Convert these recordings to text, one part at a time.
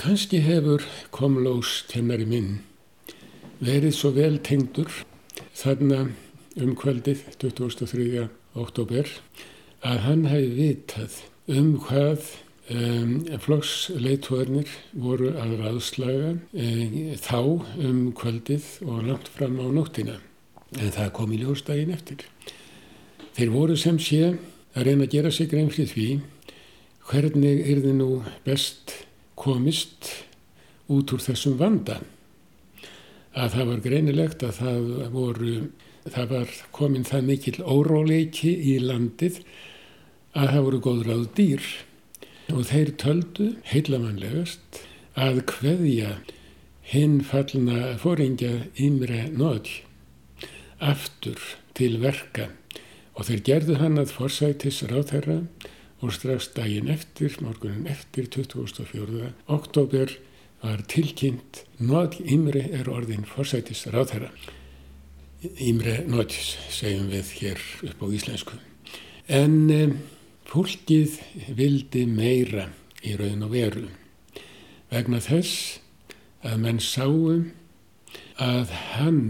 Kanski hefur Komlós kennari minn verið svo vel tengdur þarna um kvöldið 23. oktober að hann hefði vitað um hvað um, flokksleittóðarnir voru að ráðslaga um, þá um kvöldið og langt fram á nóttina en það kom í ljósdægin eftir. Þeir voru sem sé að reyna að gera sig grein fyrir því hvernig er þið nú best komist út úr þessum vanda. Að það var greinilegt að það voru það var komin það mikil óróleiki í landið að það voru góð ráð dýr. Og þeir töldu heilamanlegast að hveðja hinn fallna fóringja Ímre Nóð aftur til verka. Og þeir gerðu hann að forsætis ráðherra og strax daginn eftir, morgunin eftir 24. oktober var tilkynnt Nóð Ímre er orðin forsætis ráðherra. Ímre Nóð segjum við hér upp á íslensku. En um, fólkið vildi meira í raun og veru vegna þess að menn sáum að hann,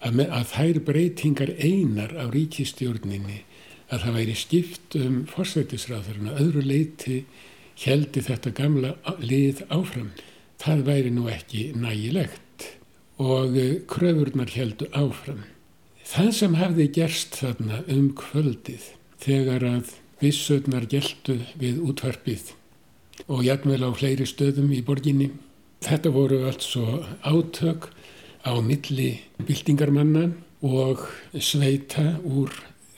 að, að þær breytingar einar á ríkistjórninni að það væri skipt um forsætisráðurinn að öðru leiti heldi þetta gamla lið áfram það væri nú ekki nægilegt og eh, kröfurnar heldu áfram. Það sem hafði gerst þarna um kvöldið þegar að vissögnar geltu við útvarpið og jætmvel á fleiri stöðum í borginni. Þetta voru altså átök á milli byltingarmanna og sveita úr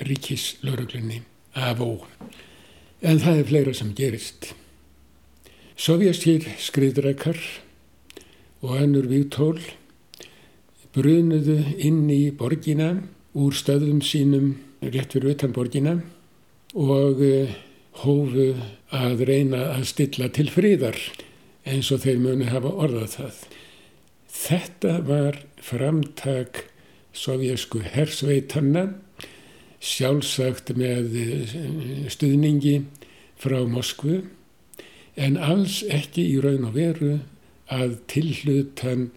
ríkislauruglunni af ó. En það er fleira sem gerist. Sovjastýr skriðdrekar og önnur výtól brunuðu inn í borgina úr stöðum sínum rétt fyrir utan borgina og eh, hófu að reyna að stilla til fríðar eins og þeir muni hafa orðað það. Þetta var framtak sovjasku hersveitanna sjálfsagt með eh, stuðningi frá Moskvu en alls ekki í raun og veru að tilhlutan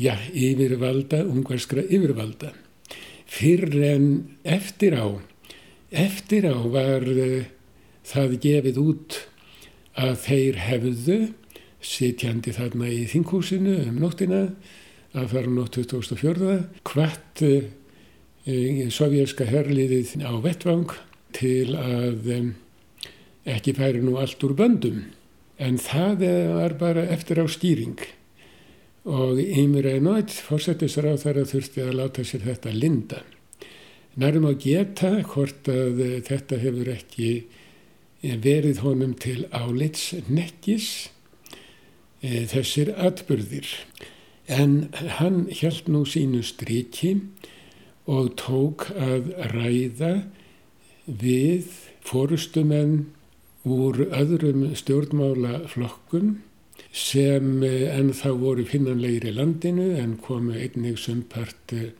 já, yfirvalda, ungverskra yfirvalda. Fyrr en eftir á, eftir á var uh, það gefið út að þeir hefðu, sitjandi þarna í þinghúsinu um nóttina, að fara nótt 2004, hvart uh, sovjerska herliðið á vettvang til að ekki færi nú allt úr böndum en það var bara eftir á stýring og Ímur Einótt fórsetisra á þar að þurfti að láta sér þetta linda. Nærum að geta hvort að þetta hefur ekki verið honum til álits nekkis e, þessir atbyrðir. En hann held nú sínu striki og tók að ræða við fórustumenn úr öðrum stjórnmálaflokkum sem eh, enn þá voru finnanlegir í landinu en komu einnig sumpart eh,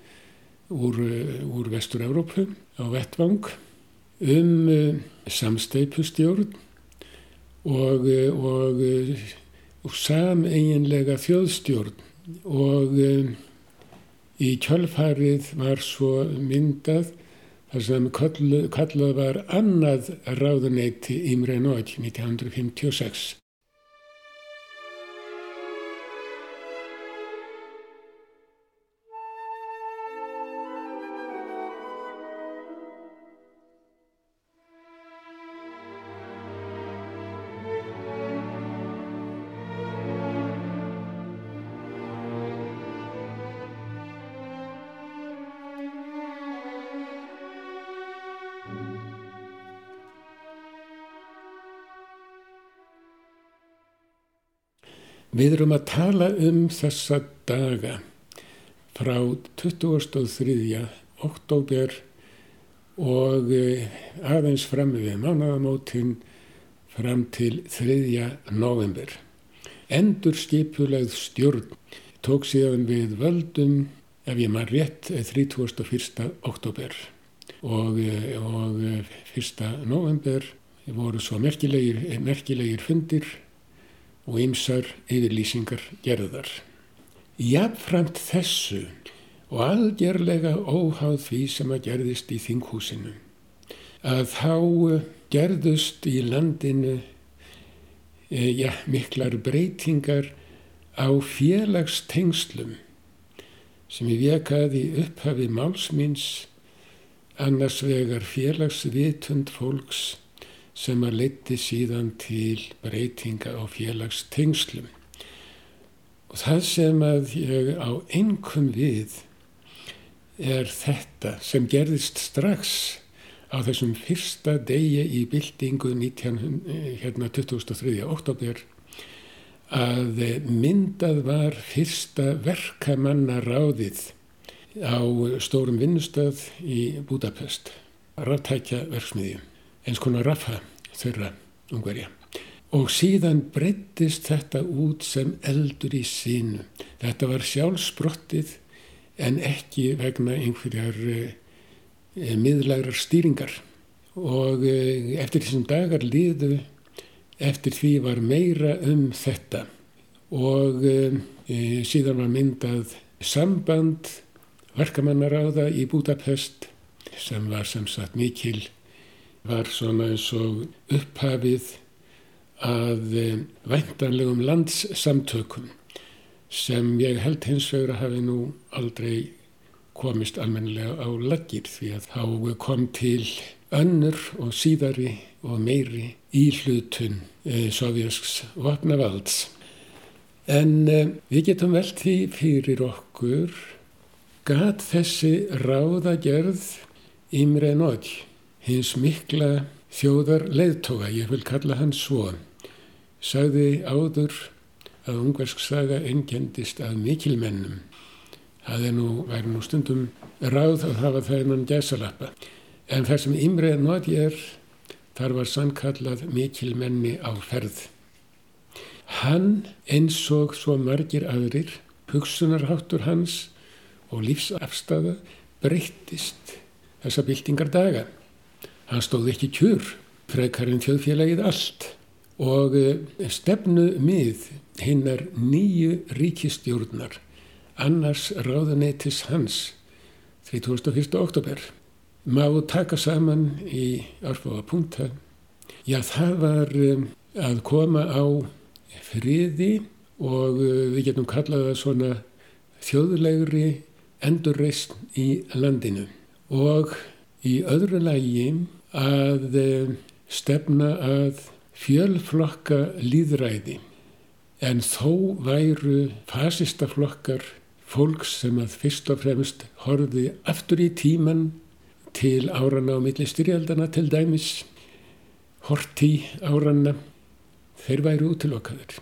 úr, eh, úr Vestur-Európu á vettvang um samsteipustjórn og, og, og sameiginlega þjóðstjórn og í kjölfarið var svo myndað þar sem kallað var annað ráðuneyti Imre Nótt 1956. Við erum að tala um þessa daga frá 23. oktober og eh, aðeins fram við mánagamótin fram til 3. november. Endur skipulegð stjórn tók síðan við völdum, ef ég maður rétt, 31. oktober og, eh, og 1. Eh, november voru svo merkilegir, merkilegir fundir og ymsar yfirlýsingar gerðar. Jafnframt þessu og algjörlega óháð því sem að gerðist í þinghúsinu að þá gerðust í landinu e, ja, miklar breytingar á félagstengslum sem ég vekaði upphafi málsmins annars vegar félagsvitund fólks sem að leiti síðan til breytinga á félagstengslum. Og það sem að ég á einhverjum við er þetta sem gerðist strax á þessum fyrsta degi í byltingu 19, hérna 23. oktober að myndað var fyrsta verkamannaráðið á stórum vinnustöð í Budapest, ráttækja verksmiðju, eins konar raffa þeirra ungverja. Og síðan breyttist þetta út sem eldur í sínu. Þetta var sjálfsbrottið en ekki vegna einhverjar e, miðlærar stýringar. Og e, eftir þessum dagar liðu, eftir því var meira um þetta. Og e, síðan var myndað samband verkamannaráða í Budapest sem var sem sagt mikil, var svona eins og upphafið að væntanlegum landssamtökum sem ég held hins vegar að hafi nú aldrei komist almennilega á laggir því að þá kom til önnur og síðari og meiri íhlutun e, sovjasks vapnavalds. En e, við getum velt því fyrir okkur gat þessi ráðagerð Imre Nótt, hins mikla þjóðar leiðtoga, ég vil kalla hann svo, sagði áður að ungversk saga engendist að mikilmennum. Það er nú, væri nú stundum ráð að hafa það innan gæsalappa. En það sem Imre Nótt er, þar var sannkallað mikilmenni á ferð. Hann eins og svo margir aðrir, hugsunarháttur hans, og lífsafstafa breyttist þessa byltingar daga. Hann stóð ekki kjur, frekarinn þjóðfélagið allt og eh, stefnu mið hinnar nýju ríkistjórnar, annars ráðaneytis hans, 31. oktober. Má taka saman í árfáða punta. Já, það var eh, að koma á friði og eh, við getum kallað það svona þjóðlegri endurreist í landinu og í öðru lægi að eh, stefna að fjölflokka líðræði en þó væru fasistaflokkar fólks sem að fyrst og fremst horfi aftur í tíman til árana á milli styrjaldana til dæmis horti árana þeir væru útilokkaður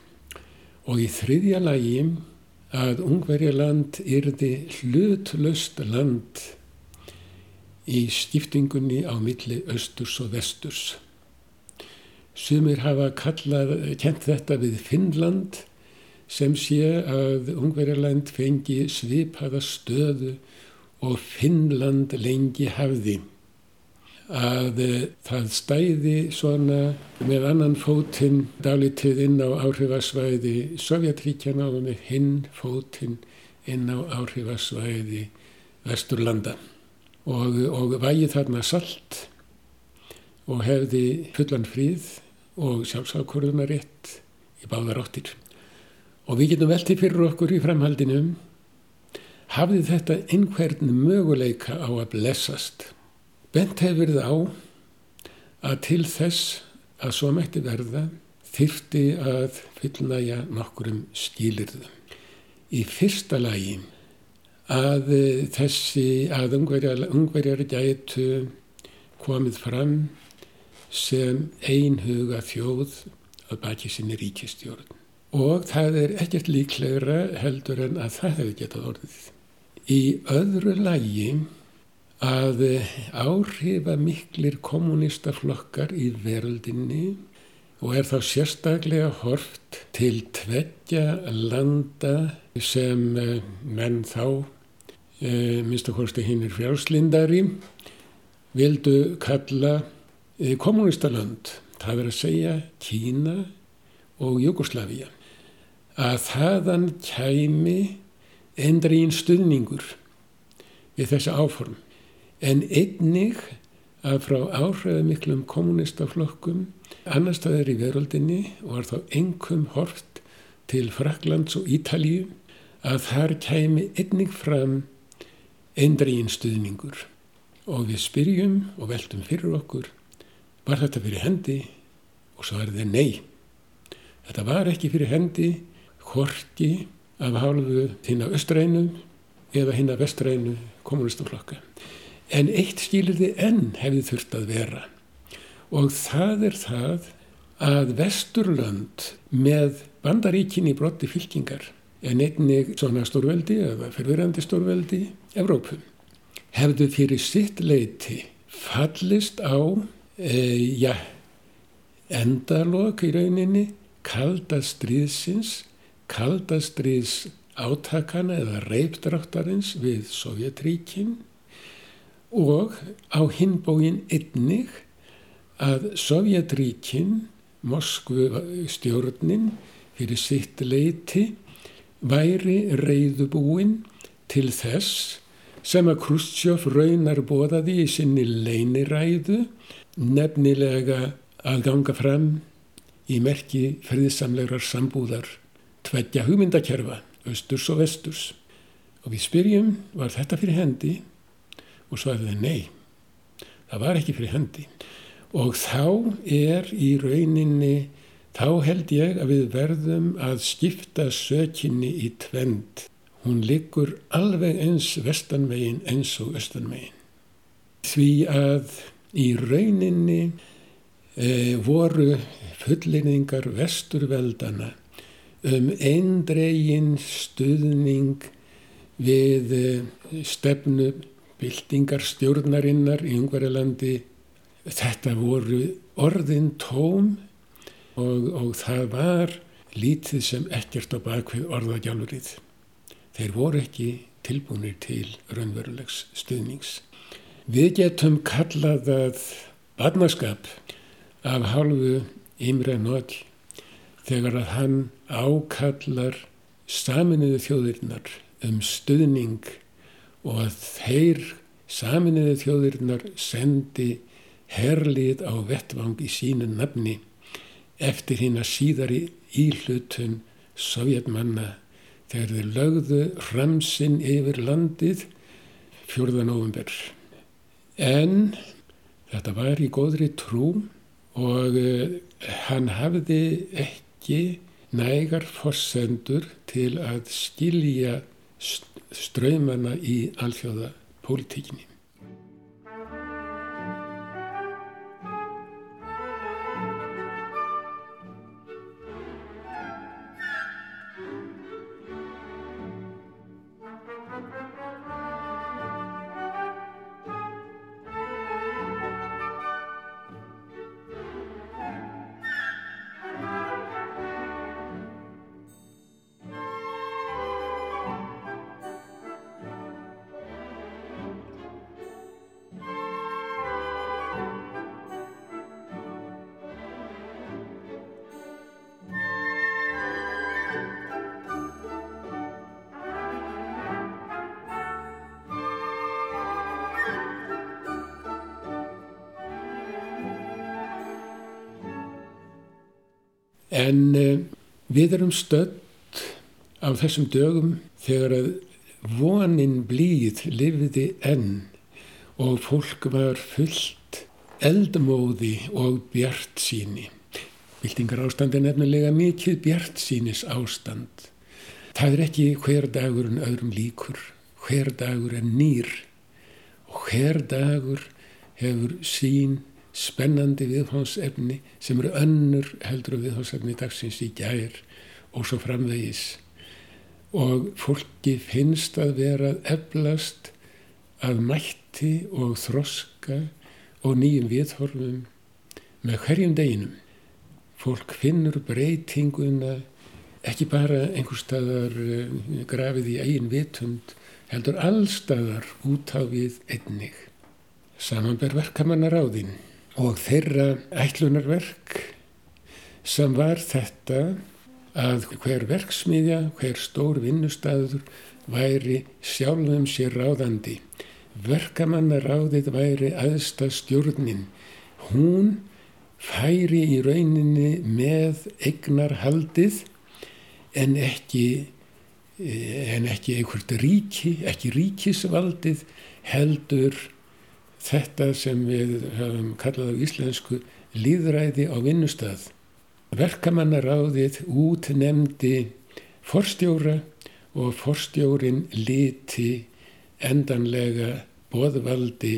og í þriðja lægi að Ungverjaland yrði hlutlöst land í skiptingunni á milli austurs og vesturs. Sumir hafa kallað, kent þetta við Finnland sem sé að Ungverjaland fengi svipaða stöðu og Finnland lengi hafði að eh, það stæði svona með annan fótinn dálitið inn á áhrifasvæði Sovjetríkjana og með hinn fótinn inn á áhrifasvæði Vesturlanda og, og vægi þarna salt og hefði fullan fríð og sjálfsákurðunarétt í báðar áttir. Og við getum veltið fyrir okkur í framhaldinu hafði þetta einhvern möguleika á að blessast Bent hefur verið á að til þess að svo mætti verða þyrfti að fullnæja nokkurum skýlirðum. Í fyrsta lagi að þessi að ungverjar, gætu komið fram sem einhuga þjóð að baki sinni ríkistjórn. Og það er ekkert líklegra heldur en að það hefur getað orðið. Í öðru lagi að áhrifa miklir kommunistaflokkar í veröldinni og er þá sérstaklega hort til tveggja landa sem eh, menn þá, e, minnst að hvorstu hinn er frjálslindari, vildu kalla e, kommunistalönd. Það verður að segja Kína og Jugoslavia að þaðan kæmi endriðin stuðningur við þessi áform en einnig að frá áhrifamiklum kommunistaflokkum annar staðar í veröldinni og var þá engum hort til Fraklands og Ítalíu að þar kæmi einnig fram endriðin stuðningur og við spyrjum og veltum fyrir okkur var þetta fyrir hendi? Og svo er það nei. Þetta var ekki fyrir hendi horki af hálfu þína östrænu eða hína vestrænu kommunistaflokka en eitt skilir þið enn hefði þurft að vera. Og það er það að Vesturlönd með bandaríkinni brotti fylkingar en einnig svona stórveldi eða fyrfirandi stórveldi Evrópu. Hefðu fyrir sitt leiti fallist á e, ja, endalok í rauninni kalda stríðsins kalda stríðs átakana eða reipdráttarins við Sovjetríkin og á hinbógin einnig að Sovjetríkin Moskvu stjórnin fyrir sitt leiti væri reyðubúin til þess sem að Krustjóf raunar bóðaði í sinni leiniræðu nefnilega að ganga fram í merki ferðisamlegar sambúðar tveggja hugmyndakerfa, austurs og vesturs. Og við spyrjum, var þetta fyrir hendi? Og svaraði nei, það var ekki fyrir hendi. Og þá er í rauninni Þá held ég að við verðum að skipta sökinni í tvend. Hún liggur alveg eins vestanvegin eins og östanvegin. Því að í rauninni e, voru fullinningar vesturveldana um eindregin stuðning við e, stefnu byltingarstjórnarinnar í Ungverjalandi. Þetta voru orðin tóm og, og það var lítið sem ekkert á bakvið orðagjálfurinn. Þeir voru ekki tilbúinir til raunverulegs stuðnings. Við getum kallað að badnaskap af hálfu Imre Nóll þegar að hann ákallar saminuðu þjóðirnar um stuðning og að þeir saminuðu þjóðirnar sendi herlið á vettvang í sínu nafni eftir hinn að síðari íhlutun sovjetmanna þegar þeir lögðu hramsinn yfir landið 4. november. En þetta var í góðri trú og uh, hann hafði ekki nægar forsendur til að skilja ströymana í alþjóða pólitíkinni. En uh, við erum stödd á þessum dögum þegar að vonin blíð lifiði enn og fólk var fullt eldmóði og bjart síni. Bildingar ástand er nefnilega mikið bjart sínis ástand. Það er ekki hver dagur en öðrum líkur, hver dagur er nýr og hver dagur hefur sín spennandi viðhómsefni sem eru önnur heldur viðhómsefni dagsins í gær og svo framvegis og fólki finnst að vera eflast að mætti og þroska og nýjum viðhorfum með hverjum deginum. Fólk finnur breytinguna ekki bara einhver staðar eh, grafið í eigin vitund heldur allstaðar út á við einnig. Samanber verkamannar á þín og þeirra ætlunarverk sem var þetta að hver verksmiðja, hver stór vinnustæður væri sjálfum sér ráðandi. Verkamannaráðið væri aðsta stjórnin. Hún færi í rauninni með eignarhaldið en ekki, eh, en ekki einhvert ríki, ekki ríkisvaldið heldur þetta sem við höfum kallað á íslensku líðræði á vinnustað. Verkamannaráðið útnemdi forstjóra og forstjórin liti endanlega boðvaldi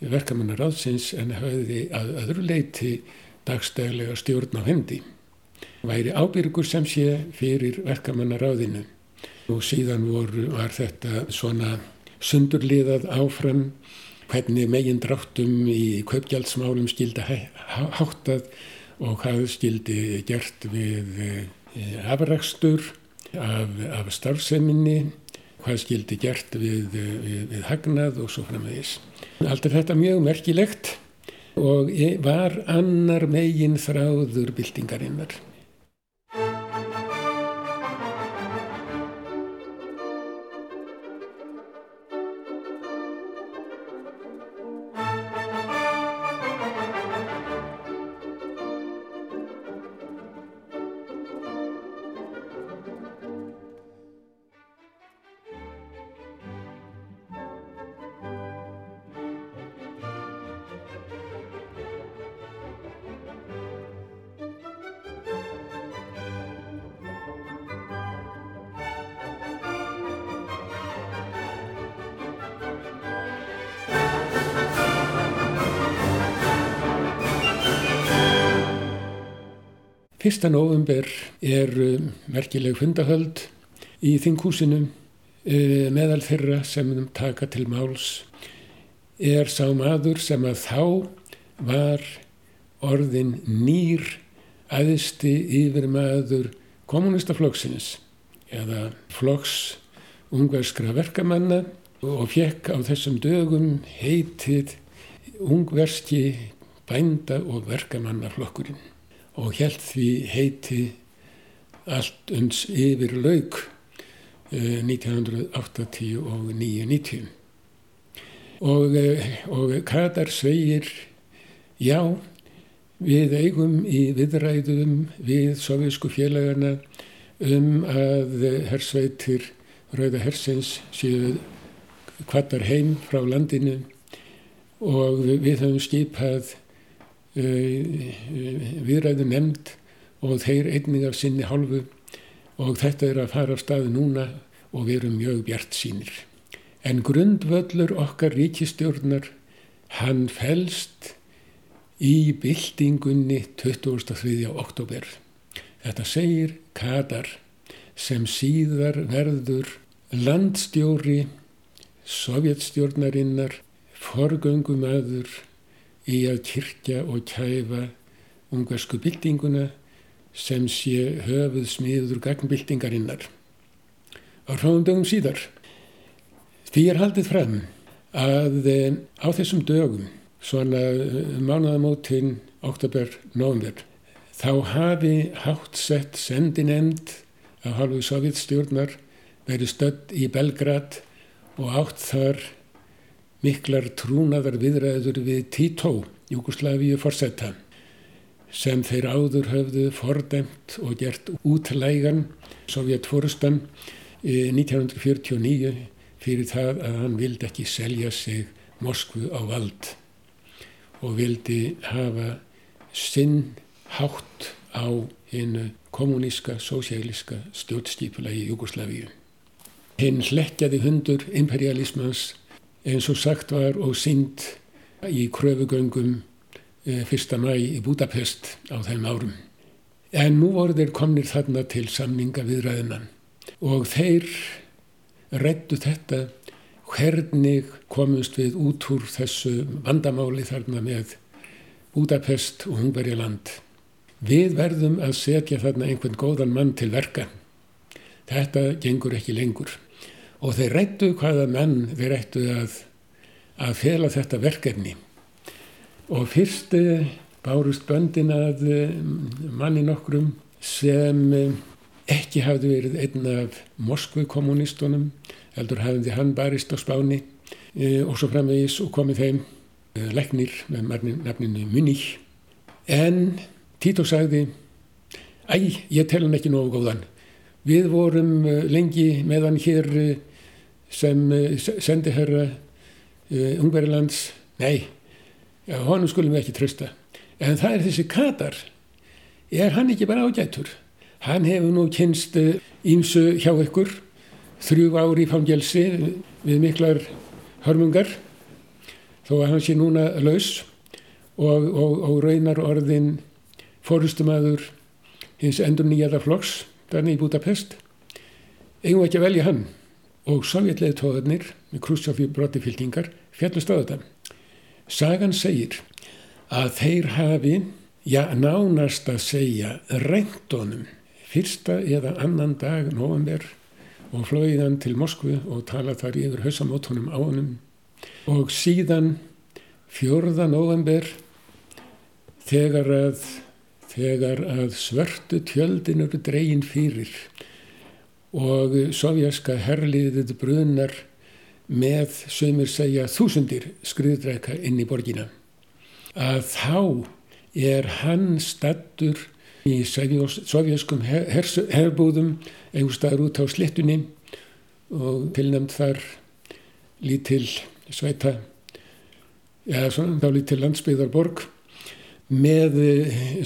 verkamannaráðsins en hafði að öðru leiti dagstæðlega stjórn á hendi. Væri ábyrgur sem sé fyrir verkamannaráðinu og síðan voru, var þetta svona sundurliðað áfram hvernig megin dráttum í kaupgjaldsmálum skildi háttað og hvað skildi gert við eh, afrakstur af, af starfseminni, hvað skildi gert við, við, við hagnað og svo framvegis. Allt er þetta mjög merkilegt og var annar megin þráður byltingarinnar. Fyrsta november er merkileg fundahöld í þinghúsinu e, meðal þeirra sem taka til máls er sá maður sem að þá var orðin nýr aðisti yfir maður kommunistaflokksins eða flokks ungverskra verkamanna og fekk á þessum dögum heitið ungverski bænda og verkamannaflokkurinn og held því heiti allt uns yfir laug 1980 og 1990. Og, eh, og Katar segir já, við eigum í viðræðum við sovísku félagana um að hersveitir Rauða Hersens séu kvartar heim frá landinu og við höfum skipað viðræðu nefnd og þeir einnig af sinni hálfu og þetta er að fara af staði núna og við erum mjög bjart sínir. En grundvöllur okkar ríkistjórnar, hann fælst í byltingunni 23. oktober. Þetta segir Kadar sem síðar verður landstjóri sovjetstjórnarinnar, forgöngumöður í að kyrkja og kæfa ungarsku byltinguna sem sé höfuð smiður gagnbyltingarinnar. Á hráðum dögum síðar. Því er haldið fram að eh, á þessum dögum, svona eh, mánuðamótin, oktober-november, þá hafi hátt sett sendinemnd af halvu sovjetstjórnar verið stödd í Belgrad og átt þar miklar trúnaðar viðræður við Tito, Júkoslavíu forsetta, sem þeir áður höfðu fordemt og gert útlægan Sovjetfórustan 1949 fyrir það að hann vildi ekki selja sig Moskvu á vald og vildi hafa sinn hátt á einu kommuníska, sósjæliska stjórnstýpulagi Júkoslavíu. Hinn hlekkjaði hundur imperialismans eins og sagt var og synd í kröfugöngum 1. Eh, mæ í Budapest á þeim árum. En nú voru þeir komnir þarna til samninga viðræðinan og þeir rættu þetta hvernig komust við út úr þessu vandamáli þarna með Budapest og Hungverjaland. Við verðum að setja þarna einhvern góðan mann til verka. Þetta gengur ekki lengur og þeir rættu hvaða menn þeir rættu að, að fela þetta verkefni. Og fyrst bárust böndin að manni nokkrum sem ekki hafði verið einn af Moskvu kommunistunum heldur hafði hann barist á spáni og svo framvegis og komið þeim leknir með nafninu Munich. En Tito sagði æ, ég tel hann ekki nógu góðan. Við vorum lengi með hann hér sem sendi herra Ungverilands nei, já, honum skulum við ekki trösta en það er þessi Katar. Er hann ekki bara ágættur hann hefur nú kynst ímsu hjá ykkur þrjú ári í fangelsi við miklar hörmungar þó að hann sé núna laus og, og, og raunar orðin fórustumæður hins endur nýjada flokks þannig í Budapest. Eigum ekki að velja hann og sovjetleði tóðarnir með krúsjáfi brotifyltingar fjallust á þetta. Sagan segir að þeir hafi, já nánast að segja, reyndunum fyrsta eða annan dag november og flóiðan til Moskvu og tala þar yfir hausamótonum á honum og síðan fjörða november þegar að, að svörtu tjöldin eru dregin fyrir og sovjaska herliðið brunar með sögumir segja þúsundir skriðdreika inn í borgina. Að þá er hann stattur í sovjaskum herbúðum einhver staður út á slittunni og tilnæmt þar lítil sveita eða svona þá lítil landsbyggðarborg með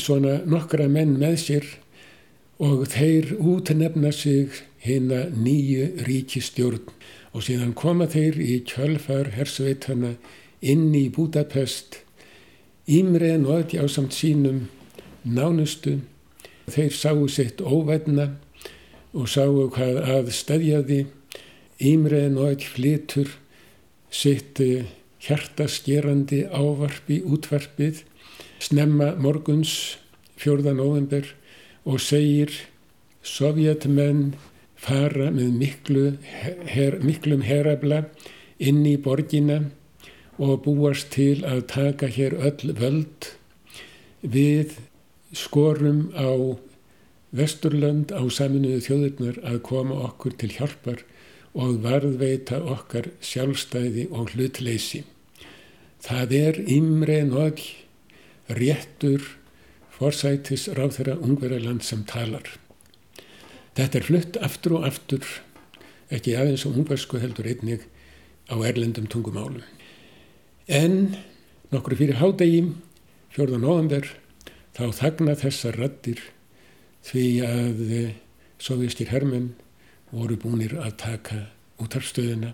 svona nokkra menn með sér og þeir útnefna sig hérna nýju ríkistjórn og síðan koma þeir í kjölfar hersveitana inn í Budapest ímreðin og öll ásamt sínum nánustu. Þeir sáu sitt óvætna og sáu hvað að stæðjaði ímreðin og öll flitur sitt eh, hjartaskerandi ávarpi útvarpið snemma morguns fjörðan óvember og segir sovjetmenn fara með miklu, her, miklum herabla inn í borgina og búast til að taka hér öll völd við skorum á Vesturlönd á saminuðu þjóðurnar að koma okkur til hjálpar og varðveita okkar sjálfstæði og hlutleysi. Það er ymre nóg réttur forsætis ráð þeirra ungverðarland sem talar. Þetta er flutt aftur og aftur, ekki aðeins á ungversku heldur einnig á erlendum tungumálum. En nokkru fyrir hádegi, fjörðan óðanver, þá þagna þessar rattir því að soviskir hermenn voru búinir að taka útarfstöðina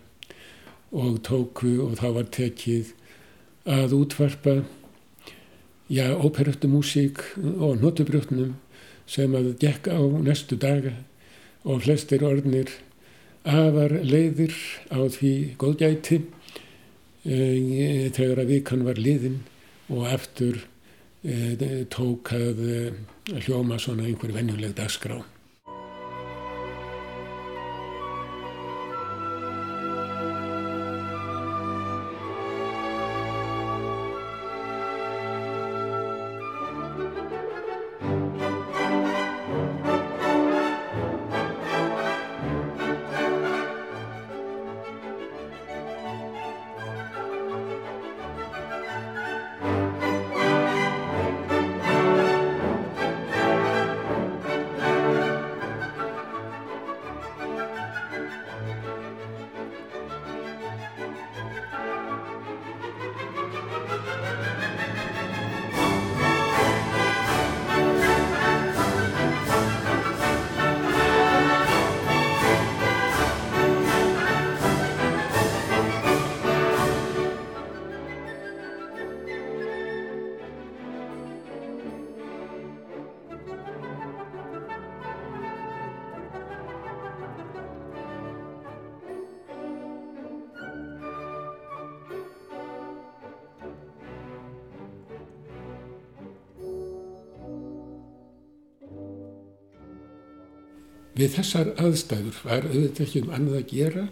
og tóku og þá var tekið að útvarpa já, óperöftu músík og notubrjótnum sem að gekk á næstu daga og flestir orðnir afar leiðir á því góðgæti e, þegar að vikan var liðin og eftir e, tók að e, hljóma svona einhver venjuleg dagskrá. Við þessar aðstæður var auðvitað ekki um annað að gera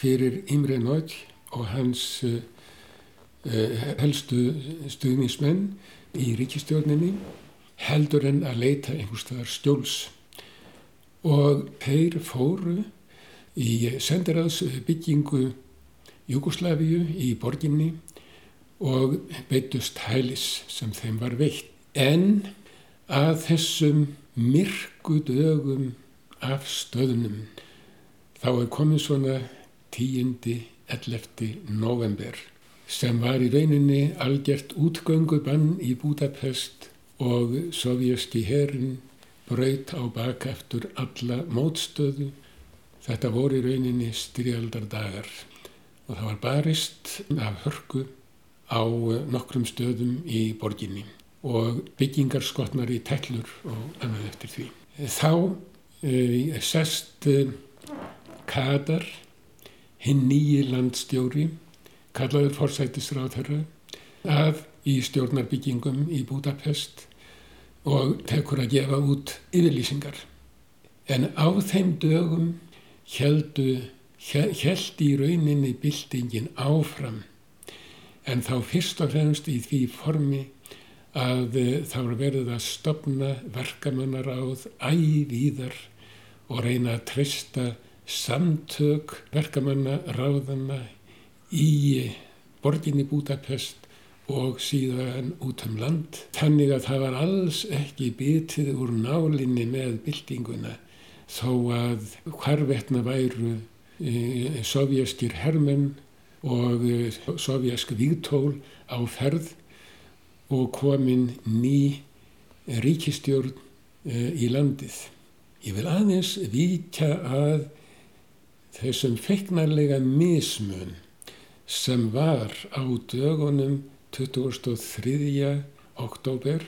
fyrir Imre Nagy og hans uh, helstu stuðnismenn í ríkistjórninni heldur en að leita einhverstaðar stjóls og þeir fóru í sendiræðsbyggingu Jugosláfiu í borginni og beitust hælis sem þeim var veitt. En að þessum myrku dögum af stöðunum þá er komið svona tíundi 11. november sem var í rauninni algjört útgöngubann í Budapest og sovjerski herin braut á baka eftir alla mótstöðu. Þetta voru í rauninni styrjaldardagar og það var barist af hörku á nokkrum stöðum í borginni og byggingar skotnar í tellur og annað eftir því. Þá sest e, Kadar, hinn nýji landstjóri, kallaður forsættisráð þeirra, að í stjórnarbyggingum í Budapest og tekur að gefa út yfirlýsingar. En á þeim dögum heldu, held í rauninni byltingin áfram en þá fyrst og fremst í því formi að eh, þá er verið að stopna verkamannaráð ævíðar og reyna að treysta samtök verkamannaráðana í borginni Budapest og síðan út um land. Þannig að það var alls ekki bitið úr nálinni með byltinguna þó að hvarvetna væru e, sovjaskir hermenn og e, sovjask vígtól á ferð og komin ný ríkistjórn e, í landið. Ég vil aðeins vika að þessum feiknarlega mismun sem var á dögunum 23. oktober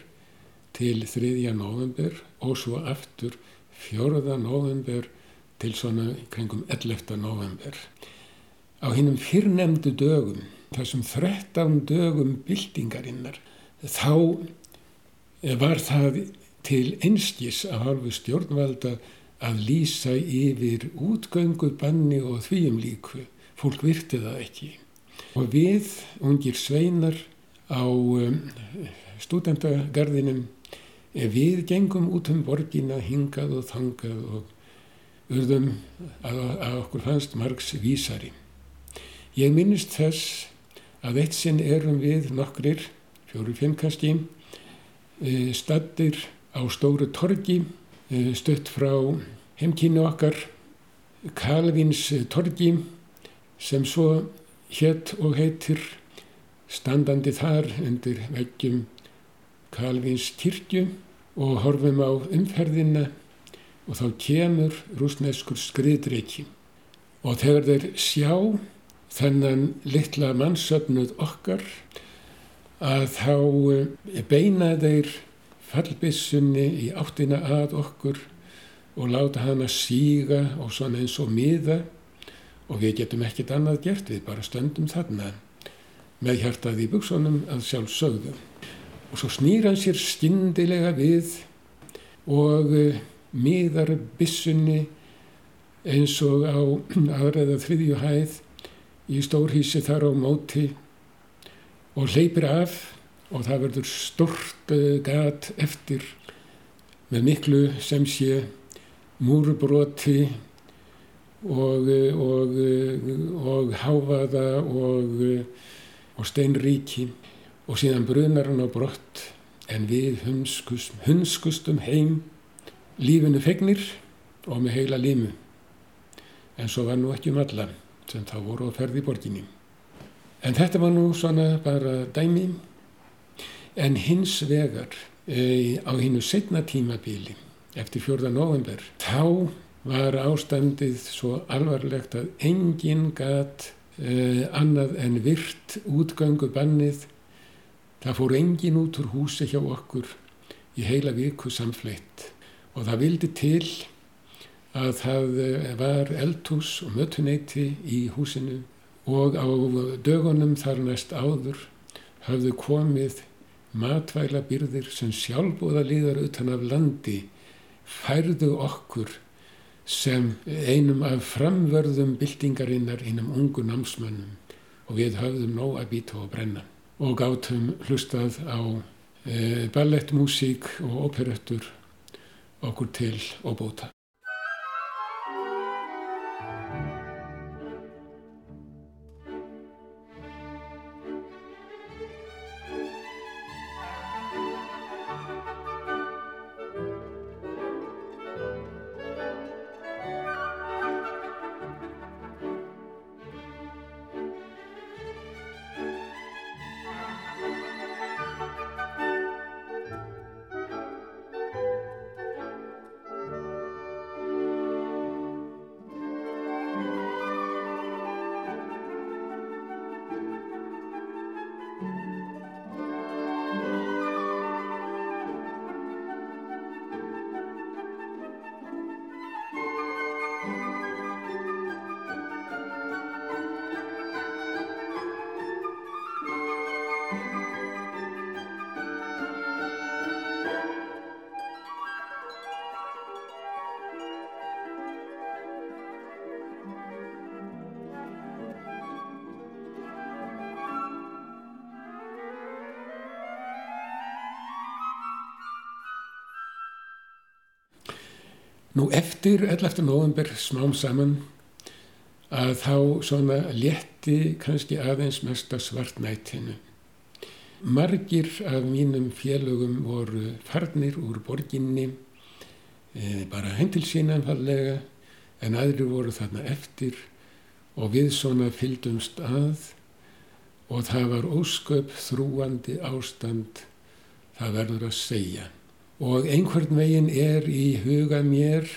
til 3. november og svo aftur 4. november til svona kringum 11. november. Á hinnum fyrrnemdu dögum, þessum 13 dögum byltingarinnar, þá var það til einskis að halvu stjórnvalda að lýsa yfir útgöngu, banni og þvíum líku. Fólk virti það ekki. Og við, ungir sveinar, á um, stúdendagarðinum við gengum út um borgina hingað og þangað og urðum að, að okkur fannst margs vísari. Ég minnist þess að eitt sinn erum við nokkrir, fjóru fimmkasti, e, stattir á stóru torgi, e, stött frá heimkínu okkar, Kalvins torgi sem svo hétt og heitir standandi þar undir veggjum Kalvins kirkju og horfum á umferðina og þá kemur rúsneskur skriðdreiki og þegar þeir sjá þennan litla mannsöfnuð okkar að þá eh, beina þeir fallbissunni í áttina að okkur og láta hana síga og svona eins og miða og við getum ekkert annað gert, við bara stöndum þarna með hjartað í buksunum að sjálf sögðu. Og svo snýr hann sér skindilega við og uh, miðar bissunni eins og á aðræða þriðju hæð í stórhísi þar á móti og leipir af og það verður stort uh, gat eftir með miklu sem sé múrbroti og, uh, og, og háfaða og og steinríki. Og síðan brunar hann á brott en við hunskust, hunskustum heim lífinu fegnir og með heila límu. En svo var nú ekki um alla sem þá voru á ferði í borginni en þetta var nú svona bara dæmi. En hins vegar e, á hinnu setna tímabíli eftir fjörða november þá var ástandið svo alvarlegt að enginn gatt eh, annað en virt útgöngu bannið. Það fór engin út úr húsi hjá okkur í heila viku samfleitt og það vildi til að það eh, var eldhús og mötuneyti í húsinu og á dögunum þar næst áður hafðu komið matvæla byrðir sem sjálfbúða líðar utan af landi færðu okkur sem einum af framvörðum byltingarinnar einum ungu námsmönnum og við höfðum nóg að býta og brenna og gáttum hlustað á e, ballettmúsík og operettur okkur til og bóta. Nú eftir 11. november smám saman að þá svona létti kannski aðeins mesta svartnættinu. Margir af mínum félögum voru farnir úr borginni, e, bara hendil sína fallega, en aðri voru þarna eftir og við svona fyldumst að og það var ósköp þrúandi ástand, það verður að segja og einhvern veginn er í huga mér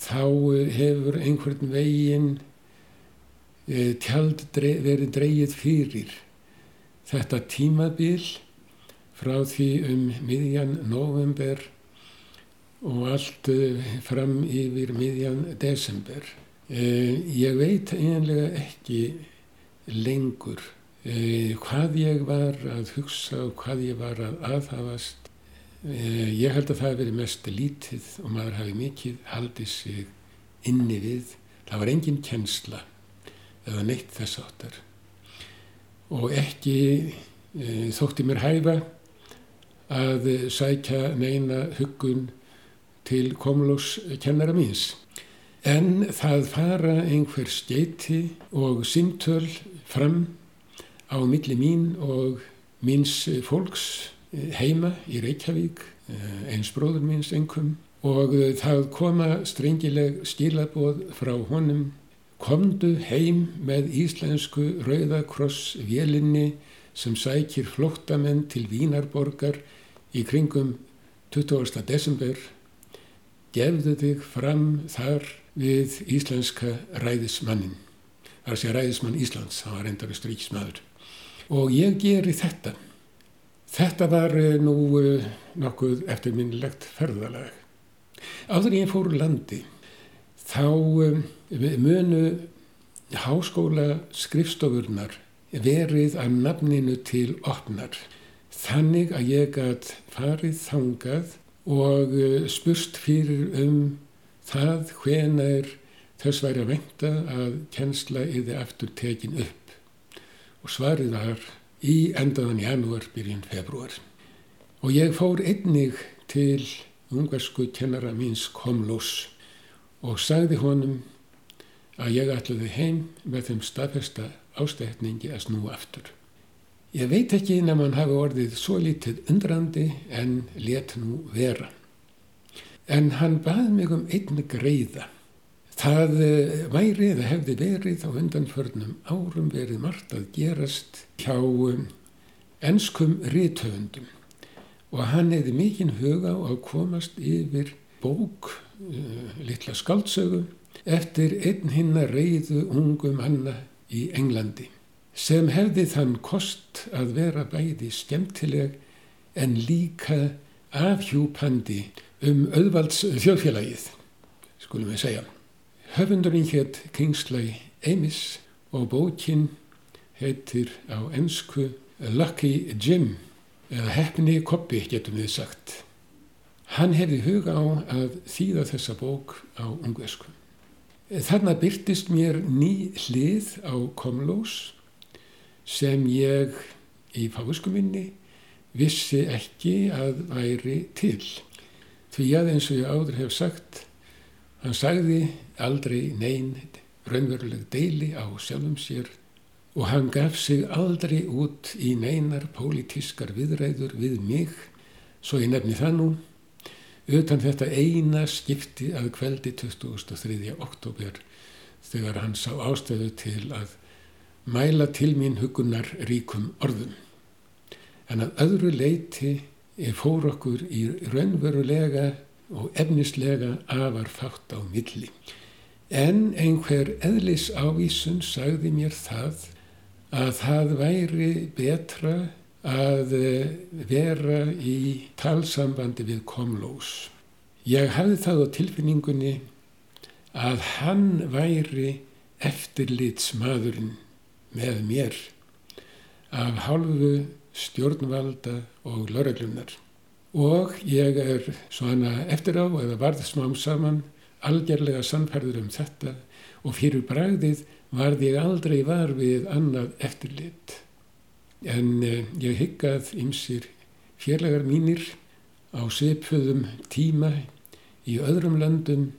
þá eh, hefur einhvern veginn e, tjald verið dreyið fyrir þetta tímabil frá því um miðjan november og allt e, fram yfir miðjan desember. Ég veit einlega ekki lengur hvað ég var að hugsa og hvað ég var að aðhafast Eh, ég held að það hefði verið mest lítið og maður hafi mikið haldið sig inni við. Það var engin kjensla eða neitt þess áttar. Og ekki e, þótti mér hæfa að sækja neina huggun til komlós kennara míns. En það fara einhver skeiti og simtöl fram á milli mín og míns fólks heima í Reykjavík, eh, eins bróður minns engum og eh, það koma strengileg skilaboð frá honum. Komdu heim með íslensku Rauðakross vélinni sem sækir flóttamenn til Vínarborgar í kringum 20. desember. Gefðu þig fram þar við íslenska ræðismannin þar sé ræðismann Íslands, það var endari stríksmaður og ég geri þetta Þetta var eh, nú eh, nokkuð eftirminnilegt ferðalag. Áður ég fór landi þá eh, munu háskóla skrifstofurnar verið að nafninu til opnar. Þannig að ég gæt farið þangað og spurst fyrir um það hvenar þess væri að venda að kjensla yfir aftur tekin upp. Og svarið var í endaðan janúar byrjun februar. Og ég fór einnig til ungarsku kennara míns Komlós og sagði honum að ég ætlaði heim með þeim staðfesta ástætningi að snú aftur. Ég veit ekki nefn að hann hafi orðið svo lítið undrandi en let nú vera. En hann bað mig um einn greiða Það eh, væri eða hefði verið á undanförnum árum verið margt að gerast hjá ennskum eh, rítöfundum og hann hefði mikinn huga á að komast yfir bók, uh, litla skaldsögu, eftir einn hinna reyðu ungum hanna í Englandi sem hefði þann kost að vera bæði skemmtileg en líka afhjúpandi um auðvalds þjóðfélagið, skulum við segja. Höfundurinn hétt Kingsley Amis og bókin heitir á ennsku Lucky Jim eða Heppni Koppi getum við sagt. Hann hefði huga á að þýða þessa bók á ungvesku. Þarna byrtist mér ný hlið á Komlós sem ég í fáiskuminni vissi ekki að væri til. Því að eins og ég áður hef sagt, hann sagði aldrei neyn raunveruleg deili á sjálfum sér og hann gaf sig aldrei út í neinar pólitískar viðræður við mig, svo ég nefni það nú, utan þetta eina skipti að kveldi 23. oktober þegar hann sá ástöðu til að mæla til mín hugunar ríkum orðum. En að öðru leiti fór okkur í raunverulega og efnislega afar fátt á milli. En einhver eðlis ávísun sagði mér það að það væri betra að vera í talsambandi við Komlós. Ég hafði það á tilfinningunni að hann væri eftirlitsmaðurinn með mér af hálfu stjórnvalda og lauraglunar. Og ég er svona eftir á eða varð smám saman algjörlega sannferður um þetta og fyrir bræðið varð ég aldrei var við annað eftirlit. En eh, ég hyggað ymsir fjarlagar mínir á svipuðum tíma í öðrum landum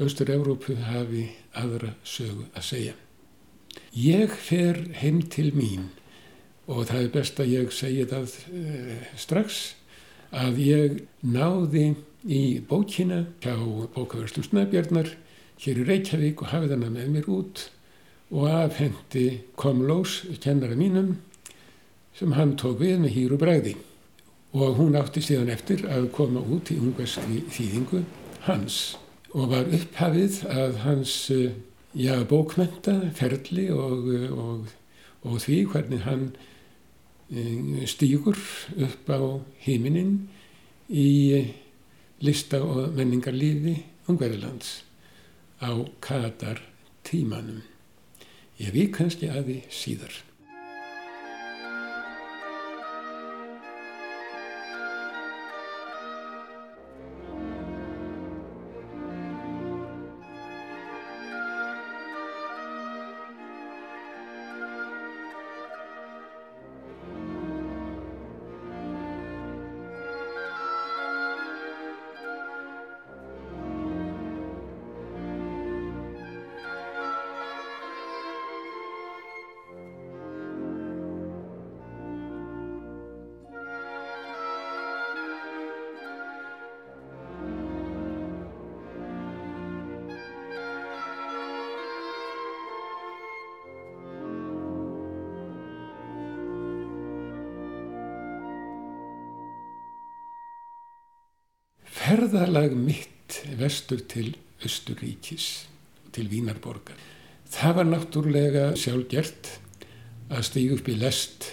Östur-Európu hafi aðra sögu að segja. Ég fer heim til mín og það er best að ég segja það uh, strax að ég náði í bókina hjá bókaverslum Snæbjarnar hér í Reykjavík og hafði hana með mér út og afhendi Komlós, kennara mínum, sem hann tók við með hýru bræði og hún átti síðan eftir að koma út í ungverskri þýðingu hans og var upphafið að hans uh, já, bókmenta, ferli og, og, og því hvernig hann eh, stýgur upp á heiminin í lista og menningarlífi Ungverilands á Katar tímanum. Ég við kannski að því síðar. Ferðalag mitt vestur til Östuríkis, til Vínarborgar. Það var náttúrulega sjálfgjert að stígu upp í lest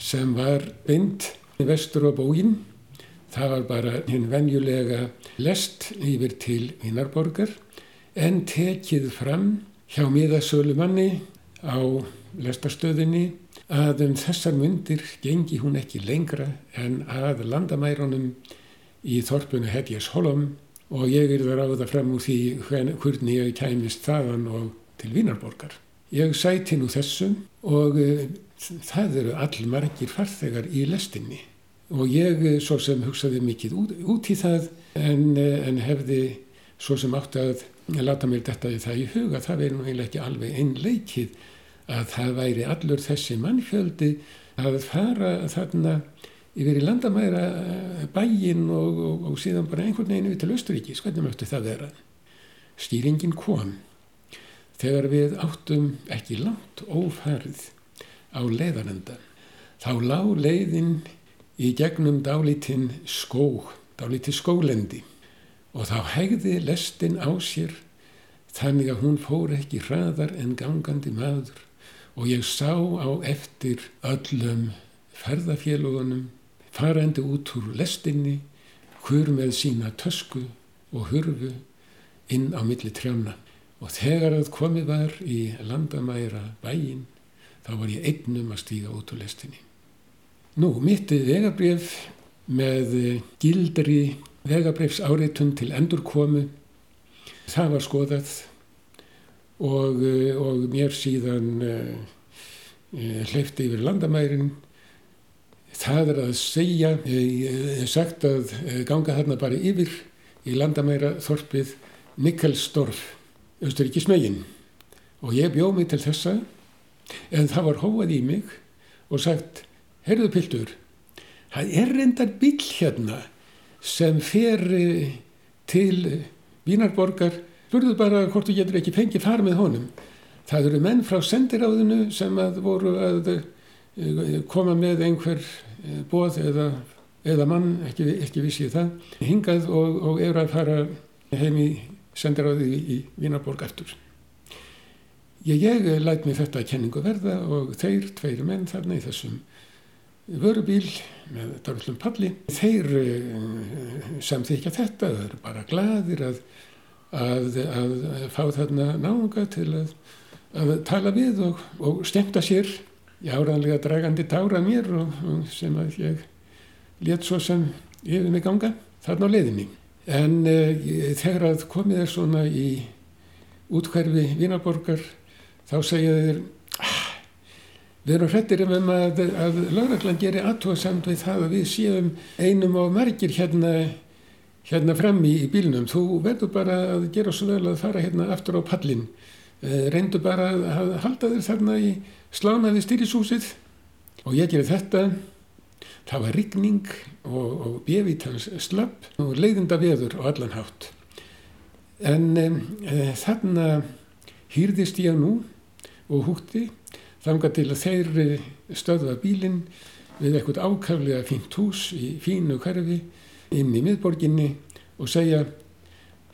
sem var bind vestur á bógin. Það var bara hinn venjulega lest yfir til Vínarborgar en tekið fram hjá miðasölumanni á lestastöðinni að um þessar myndir gengi hún ekki lengra en að landamærunum í þorpunu Hedjes Holm og ég er það ráða fram úr því hvernig ég kæmist þaðan og til Vínarborgar. Ég sæti nú þessu og uh, það eru allmargir farþegar í lestinni og ég uh, svo sem hugsaði mikið út, út í það en, uh, en hefði svo sem átti að láta mér þetta í það í huga, það verður nú eiginlega ekki alveg einleikið að það væri allur þessi mannfjöldi að fara þarna yfir í landamæra eh, bæin og, og, og síðan bara einhvern veginn við til Östuríkis, hvernig möttu það vera? Stýringin kom þegar við áttum ekki langt ófarið á leiðanenda. Þá lág leiðin í gegnum dálítinn skó, dálítið skólendi og þá hegði lestin á sér þannig að hún fór ekki hraðar en gangandi maður og ég sá á eftir öllum ferðafélugunum farandi út úr lestinni, hver með sína tösku og hurfu inn á milli trjána. Og þegar það komið var í landamæra bæin, þá var ég einnum að stíga út úr lestinni. Nú, mittið vegabref með gildri vegabrefs áreitun til endurkomu, það var skoðað og, og mér síðan uh, hleyfti yfir landamærin það er að segja, hef sagt að ganga þarna bara yfir í landamæra þorpið Nikkelsdorf, Östuríkis megin og ég bjóð mig til þessa en það var hóað í mig og sagt, heyrðu piltur, það er reyndar bíl hérna sem fer til Vínarborgar, spurðu bara hvort þú getur ekki fengið far með honum. Það eru menn frá sendiráðinu sem að voru að koma með einhver bóð eða, eða mann, ekki, ekki vissi það, hingað og, og eru að fara heim í sendiráði í, í Vínarborg eftir. Ég, ég læt mig þetta kenningu verða og þeir, tveir menn þarna í þessum vörubíl með dörflum palli. Þeir uh, samþykja þetta, þeir eru bara gladir að, að, að fá þarna náunga til að, að tala við og, og stemta sér í áraðanlega dragandi tára mér og, og sem að ég let svo sem yfir mig ganga þarna á leiðinni. En uh, þegar að komið er svona í útkverfi Vínarborgar þá segja þeir Við erum hrettir um að, að lauraglann gerir aðtóðsamt við það að við séum einum á margir hérna, hérna frammi í bílnum. Þú verður bara að gera svo vel að fara hérna aftur á pallin. Eh, reyndu bara að halda þér þarna í slánaði styrjusúsið og ég gerir þetta. Það var rigning og, og bjevítans slapp og leiðinda veður á allan hátt. En eh, þarna hýrðist ég nú og hútti þanga til að þeir eh, stöðva bílinn við eitthvað ákaflega fínt hús í fínu hverfi inn í miðborginni og segja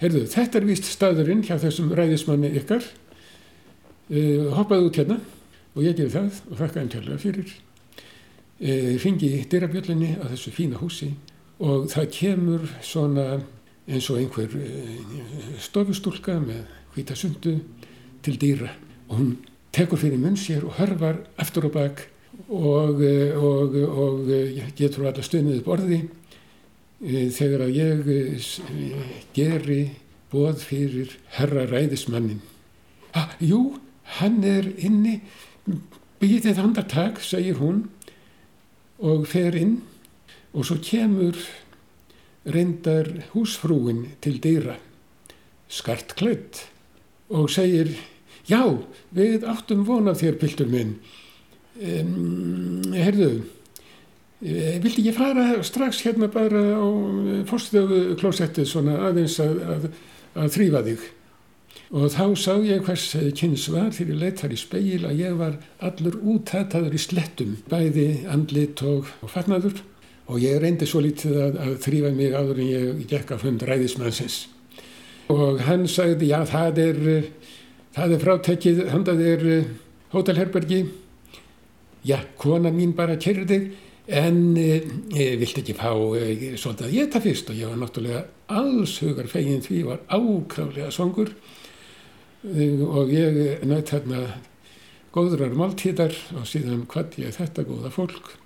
heyrðu þetta er vist staðurinn hjá þessum ræðismanni ykkar uh, hoppaðu út hérna og ég gefi það og þakka einn tjálfa fyrir. Uh, ringi dyrabjöllinni á þessu fína húsi og það kemur svona eins og einhver uh, stofustúlka með hvitasundu til dýra. Og hún tekur fyrir munn sér og hörvar eftir og bak og, eh, og, og eh, getur alltaf stöðnið upp orði eh, þegar að ég geri bóð fyrir herra ræðismannin. Ah, jú, hann er inni, býðið handartak, segir hún og fer inn og svo kemur reyndar húsfrúin til dýra, skart klætt og segir Já, við áttum vonað þér, piltur minn. Um, herðu, eh, vildi ég fara strax hérna bara á fórstöðu klósettið svona aðeins að, að, að þrýfa þig? Og þá sá ég hvers kynns var þegar ég leitt þar í speil að ég var allur útættaður í slettum, bæði andlit og, og fatnaður og ég reyndi svo lítið að, að þrýfa mig áður en ég gekk af hund ræðismannsins. Og hann sagði, já það er það er frátekið handað er uh, hótelherbergi. Já, kona mín bara kyrði þig en uh, vilt ekki fá uh, svolítið að geta fyrst? Og ég var náttúrulega alls hugar fegin því var ákrálega songur og ég nætt hérna góðrar máltíðar og síðan hvað ég þetta góða fólk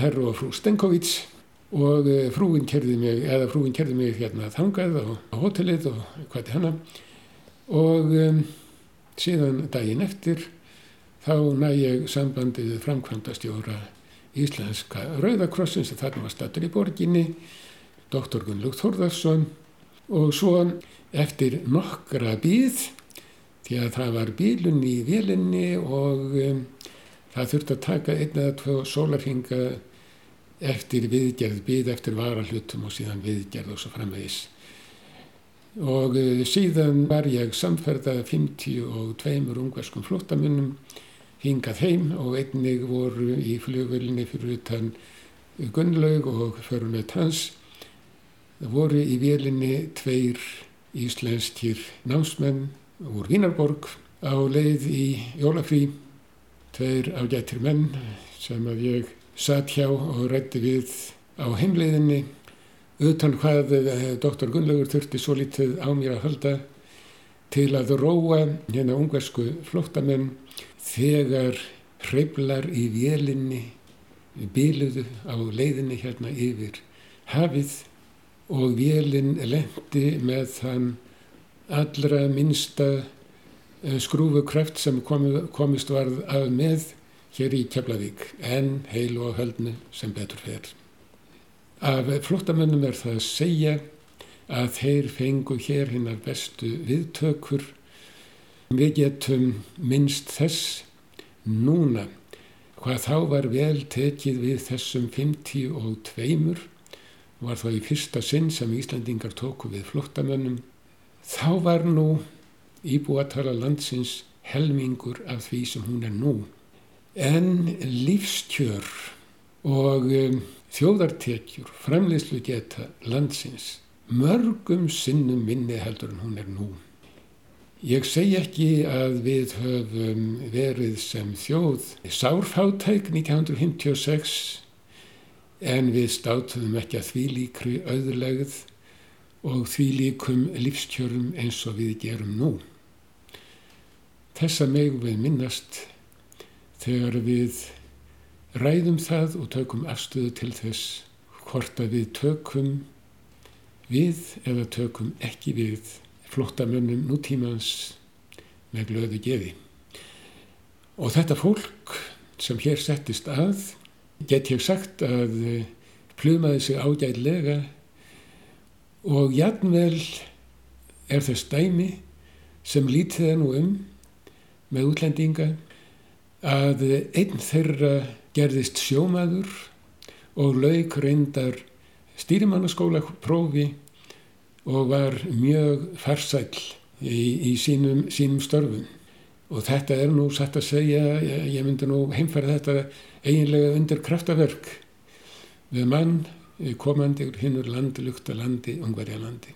herru og frú Stenkovits og frúin kerði mig eða frúin kerði mig hérna þangað á hotellið og hvað er hana. Og um, síðan daginn eftir þá næ ég sambandið framkvæmda stjóra Íslenska Rauðakrossins sem þarna var statur í borginni doktor Gunnlúk Þórðarsson og svo eftir nokkra býð því að það var bílun í vélinni og um, það þurfti að taka einn eða tvo sólarhinga eftir viðgerð, býð eftir varahlutum og síðan viðgerð og svo framvegis og eh, síðan var ég samferðað 52 ungverskum flóttamunum hingað heim og einnig voru í flugvölinni fyrir utan Gunnlaug og förunöð hans. Það voru í vélinni tveir íslenskir námsmenn úr Vínarborg á leið í Jólafrí, tveir ágættir menn sem að ég satt hjá og rætti við á heimleiðinni utan hvað eh, doktor Gunnlaugur þurfti svo litið á mér að halda til að róa hérna ungversku flóttamenn þegar hreiflar í vélinni bíluðu á leiðinni hérna yfir hafið og vélinn lendi með þann allra minsta eh, skrúfukraft sem komist varð af með hér í Keflavík en heilu og höldnu sem betur fer. Af flottamönnum er það að segja að þeir fengu hér hinnar bestu viðtökur. Við getum minnst þess núna hvað þá var vel tekið við þessum 50 og tveimur var þá í fyrsta sinn sem Íslandingar tóku við flottamönnum. Þá var nú íbúatala landsins helmingur af því sem hún er nú. En lífskjör og um, þjóðartekjur, framleyslu geta landsins, mörgum sinnum minni heldur en hún er nú. Ég segi ekki að við höfum verið sem þjóð sárfátæk 1956 en við státuðum ekki að því líkri auðlegð og því líkum lífskjörum eins og við gerum nú. Þessa megum við minnast þegar við ræðum það og tökum afstöðu til þess hvort að við tökum við eða tökum ekki við flottamönnum nútímans með glöðu geði. Og þetta fólk sem hér settist að, get ég sagt að plumaði sig ágætlega og jætnvel er þess dæmi sem lítið er nú um með útlendinga að einn þeirra gerðist sjómaður og lauk reyndar stýrimannaskóla prófi og var mjög farsæl í, í sínum, sínum störfum. Og þetta er nú satt að segja, ég, ég myndi nú heimfæra þetta eiginlega undir kraftaverk við mann komandi hinnur landi, lukta landi, ungverja landi.